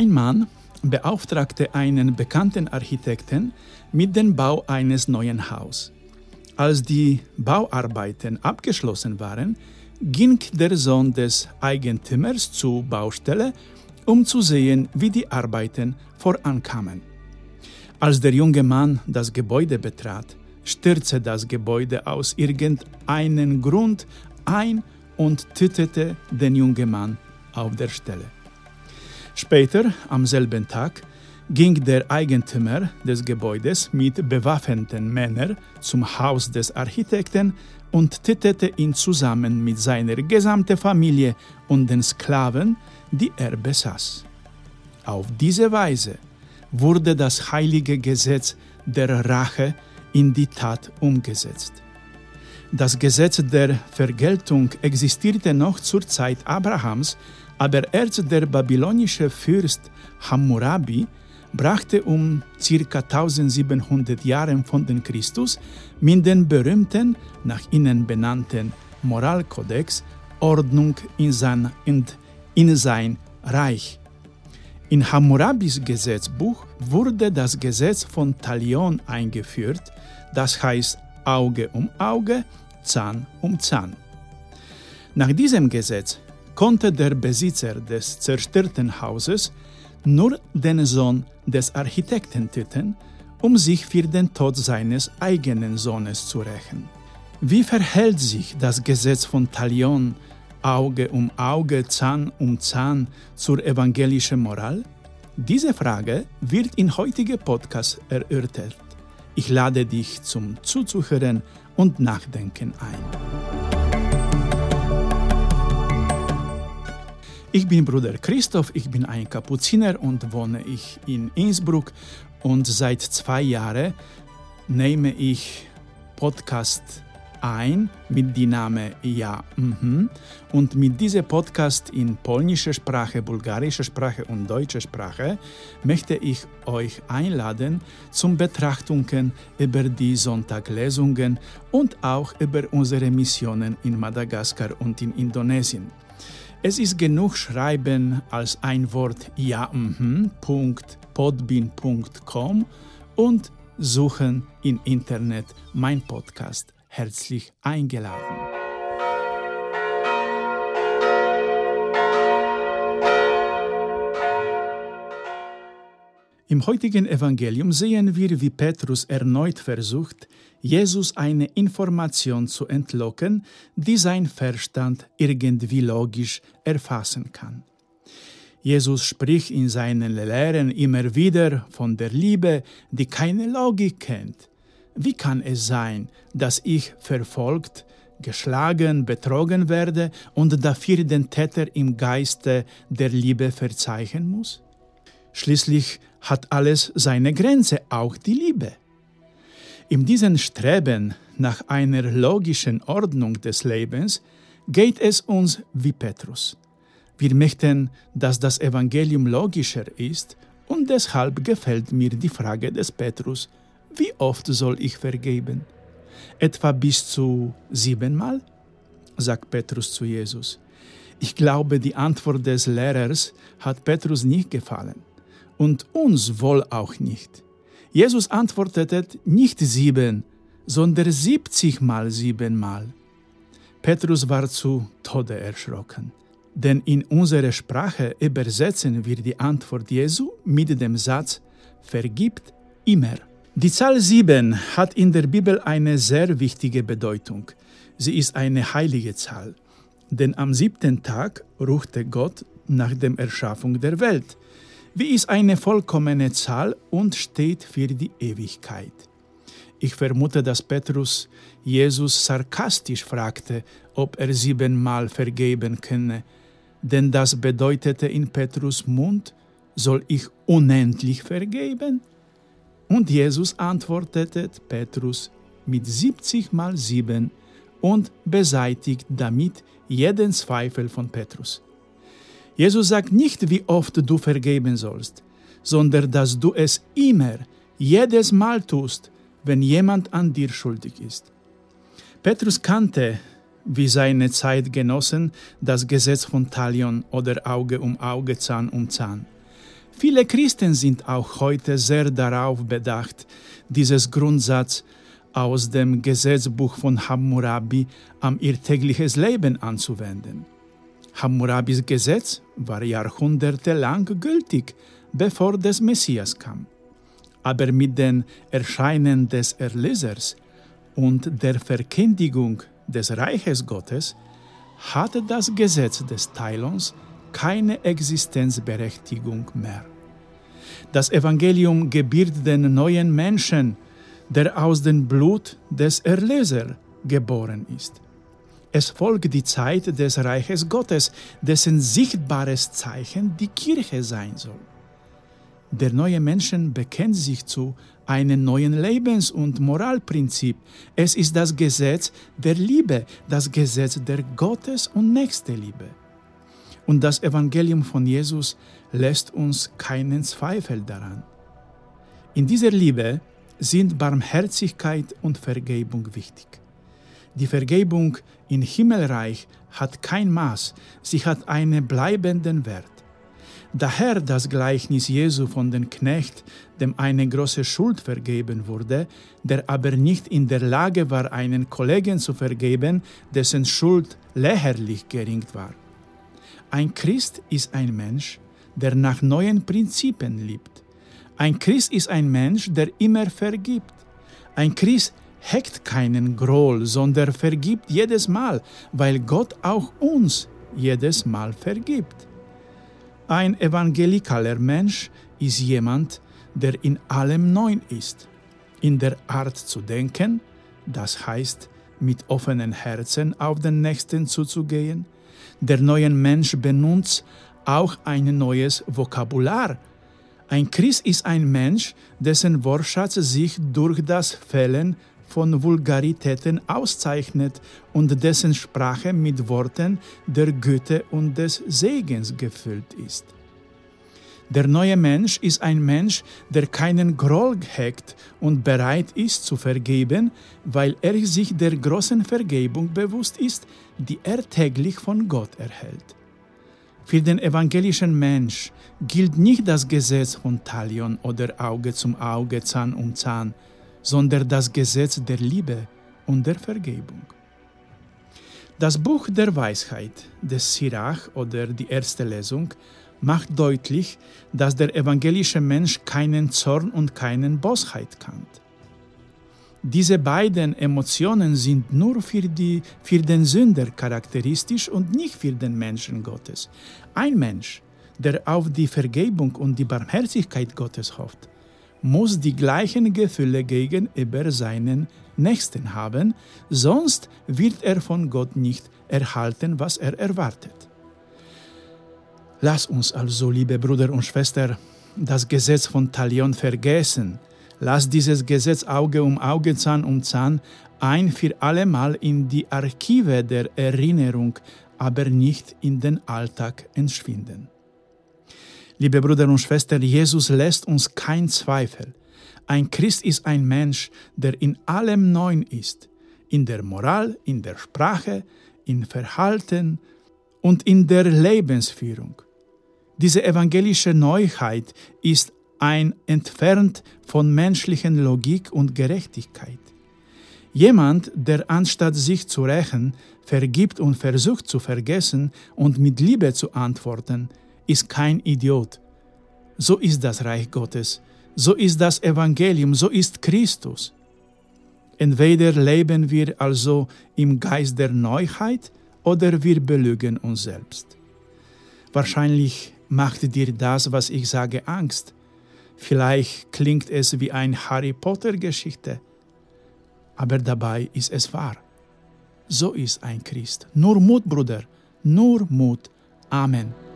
Ein Mann beauftragte einen bekannten Architekten mit dem Bau eines neuen Hauses. Als die Bauarbeiten abgeschlossen waren, ging der Sohn des Eigentümers zur Baustelle, um zu sehen, wie die Arbeiten vorankamen. Als der junge Mann das Gebäude betrat, stürzte das Gebäude aus irgendeinem Grund ein und tötete den jungen Mann auf der Stelle. Später, am selben Tag, ging der Eigentümer des Gebäudes mit bewaffneten Männern zum Haus des Architekten und tötete ihn zusammen mit seiner gesamten Familie und den Sklaven, die er besaß. Auf diese Weise wurde das heilige Gesetz der Rache in die Tat umgesetzt. Das Gesetz der Vergeltung existierte noch zur Zeit Abrahams, aber erst der babylonische Fürst Hammurabi brachte um ca. 1700 Jahre von den Christus mit dem berühmten, nach ihnen benannten Moralkodex Ordnung in sein, in, in sein Reich. In Hammurabis Gesetzbuch wurde das Gesetz von Talion eingeführt, das heißt Auge um Auge, Zahn um Zahn. Nach diesem Gesetz konnte der Besitzer des zerstörten Hauses nur den Sohn des Architekten töten, um sich für den Tod seines eigenen Sohnes zu rächen. Wie verhält sich das Gesetz von Talion Auge um Auge, Zahn um Zahn zur evangelischen Moral? Diese Frage wird in heutigen Podcast erörtert. Ich lade dich zum Zuzuhören und Nachdenken ein. Ich bin Bruder Christoph, ich bin ein Kapuziner und wohne ich in Innsbruck und seit zwei Jahren nehme ich Podcast ein mit dem Namen Ja mhm. und mit diesem Podcast in polnischer Sprache, bulgarischer Sprache und deutscher Sprache möchte ich euch einladen zum Betrachtungen über die Sonntaglesungen und auch über unsere Missionen in Madagaskar und in Indonesien. Es ist genug Schreiben als ein Wort ja.podbean.com und suchen im Internet mein Podcast. Herzlich eingeladen. Im heutigen Evangelium sehen wir, wie Petrus erneut versucht, Jesus eine Information zu entlocken, die sein Verstand irgendwie logisch erfassen kann. Jesus spricht in seinen Lehren immer wieder von der Liebe, die keine Logik kennt. Wie kann es sein, dass ich verfolgt, geschlagen, betrogen werde und dafür den Täter im Geiste der Liebe verzeichnen muss? Schließlich hat alles seine Grenze, auch die Liebe. In diesem Streben nach einer logischen Ordnung des Lebens geht es uns wie Petrus. Wir möchten, dass das Evangelium logischer ist und deshalb gefällt mir die Frage des Petrus, wie oft soll ich vergeben? Etwa bis zu siebenmal? sagt Petrus zu Jesus. Ich glaube, die Antwort des Lehrers hat Petrus nicht gefallen und uns wohl auch nicht. Jesus antwortete nicht sieben, sondern siebzig mal siebenmal. Petrus war zu Tode erschrocken, denn in unserer Sprache übersetzen wir die Antwort Jesu mit dem Satz Vergibt immer. Die Zahl sieben hat in der Bibel eine sehr wichtige Bedeutung. Sie ist eine heilige Zahl, denn am siebten Tag ruhte Gott nach der Erschaffung der Welt. Wie ist eine vollkommene Zahl und steht für die Ewigkeit. Ich vermute, dass Petrus Jesus sarkastisch fragte, ob er siebenmal vergeben könne, denn das bedeutete in Petrus Mund, soll ich unendlich vergeben? Und Jesus antwortete Petrus mit 70 mal sieben und beseitigt damit jeden Zweifel von Petrus. Jesus sagt nicht, wie oft du vergeben sollst, sondern dass du es immer, jedes Mal tust, wenn jemand an dir schuldig ist. Petrus kannte, wie seine Zeitgenossen, das Gesetz von Talion oder Auge um Auge, Zahn um Zahn. Viele Christen sind auch heute sehr darauf bedacht, dieses Grundsatz aus dem Gesetzbuch von Hammurabi am ihr tägliches Leben anzuwenden. Hammurabis Gesetz war jahrhundertelang gültig, bevor des Messias kam. Aber mit dem Erscheinen des Erlösers und der Verkündigung des Reiches Gottes hatte das Gesetz des Teilons keine Existenzberechtigung mehr. Das Evangelium gebiert den neuen Menschen, der aus dem Blut des Erlösers geboren ist. Es folgt die Zeit des Reiches Gottes, dessen sichtbares Zeichen die Kirche sein soll. Der neue Menschen bekennt sich zu einem neuen Lebens- und Moralprinzip. Es ist das Gesetz der Liebe, das Gesetz der Gottes- und Nächstenliebe. Und das Evangelium von Jesus lässt uns keinen Zweifel daran. In dieser Liebe sind Barmherzigkeit und Vergebung wichtig. Die Vergebung im Himmelreich hat kein Maß, sie hat einen bleibenden Wert. Daher das Gleichnis Jesu von dem Knecht, dem eine große Schuld vergeben wurde, der aber nicht in der Lage war, einen Kollegen zu vergeben, dessen Schuld lächerlich gering war. Ein Christ ist ein Mensch, der nach neuen Prinzipien liebt. Ein Christ ist ein Mensch, der immer vergibt. Ein Christ heckt keinen Groll, sondern vergibt jedes Mal, weil Gott auch uns jedes Mal vergibt. Ein evangelikaler Mensch ist jemand, der in allem neu ist, in der Art zu denken, das heißt, mit offenen Herzen auf den Nächsten zuzugehen. Der neue Mensch benutzt auch ein neues Vokabular. Ein Christ ist ein Mensch, dessen Wortschatz sich durch das Fällen von Vulgaritäten auszeichnet und dessen Sprache mit Worten der Güte und des Segens gefüllt ist. Der neue Mensch ist ein Mensch, der keinen Groll hegt und bereit ist zu vergeben, weil er sich der großen Vergebung bewusst ist, die er täglich von Gott erhält. Für den evangelischen Mensch gilt nicht das Gesetz von Talion oder Auge zum Auge, Zahn um Zahn, sondern das Gesetz der Liebe und der Vergebung. Das Buch der Weisheit des Sirach oder die erste Lesung macht deutlich, dass der evangelische Mensch keinen Zorn und keinen Bosheit kennt. Diese beiden Emotionen sind nur für, die, für den Sünder charakteristisch und nicht für den Menschen Gottes. Ein Mensch, der auf die Vergebung und die Barmherzigkeit Gottes hofft, muss die gleichen Gefühle gegenüber seinen Nächsten haben, sonst wird er von Gott nicht erhalten, was er erwartet. Lass uns also, liebe Brüder und Schwestern, das Gesetz von Talion vergessen. Lass dieses Gesetz Auge um Auge, Zahn um Zahn ein für allemal in die Archive der Erinnerung, aber nicht in den Alltag entschwinden. Liebe Brüder und Schwestern, Jesus lässt uns kein Zweifel. Ein Christ ist ein Mensch, der in allem neu ist, in der Moral, in der Sprache, im Verhalten und in der Lebensführung. Diese evangelische Neuheit ist ein entfernt von menschlichen Logik und Gerechtigkeit. Jemand, der anstatt sich zu rächen, vergibt und versucht zu vergessen und mit Liebe zu antworten, ist kein Idiot. So ist das Reich Gottes, so ist das Evangelium, so ist Christus. Entweder leben wir also im Geist der Neuheit oder wir belügen uns selbst. Wahrscheinlich macht dir das, was ich sage, Angst. Vielleicht klingt es wie eine Harry Potter-Geschichte, aber dabei ist es wahr. So ist ein Christ. Nur Mut, Bruder, nur Mut. Amen.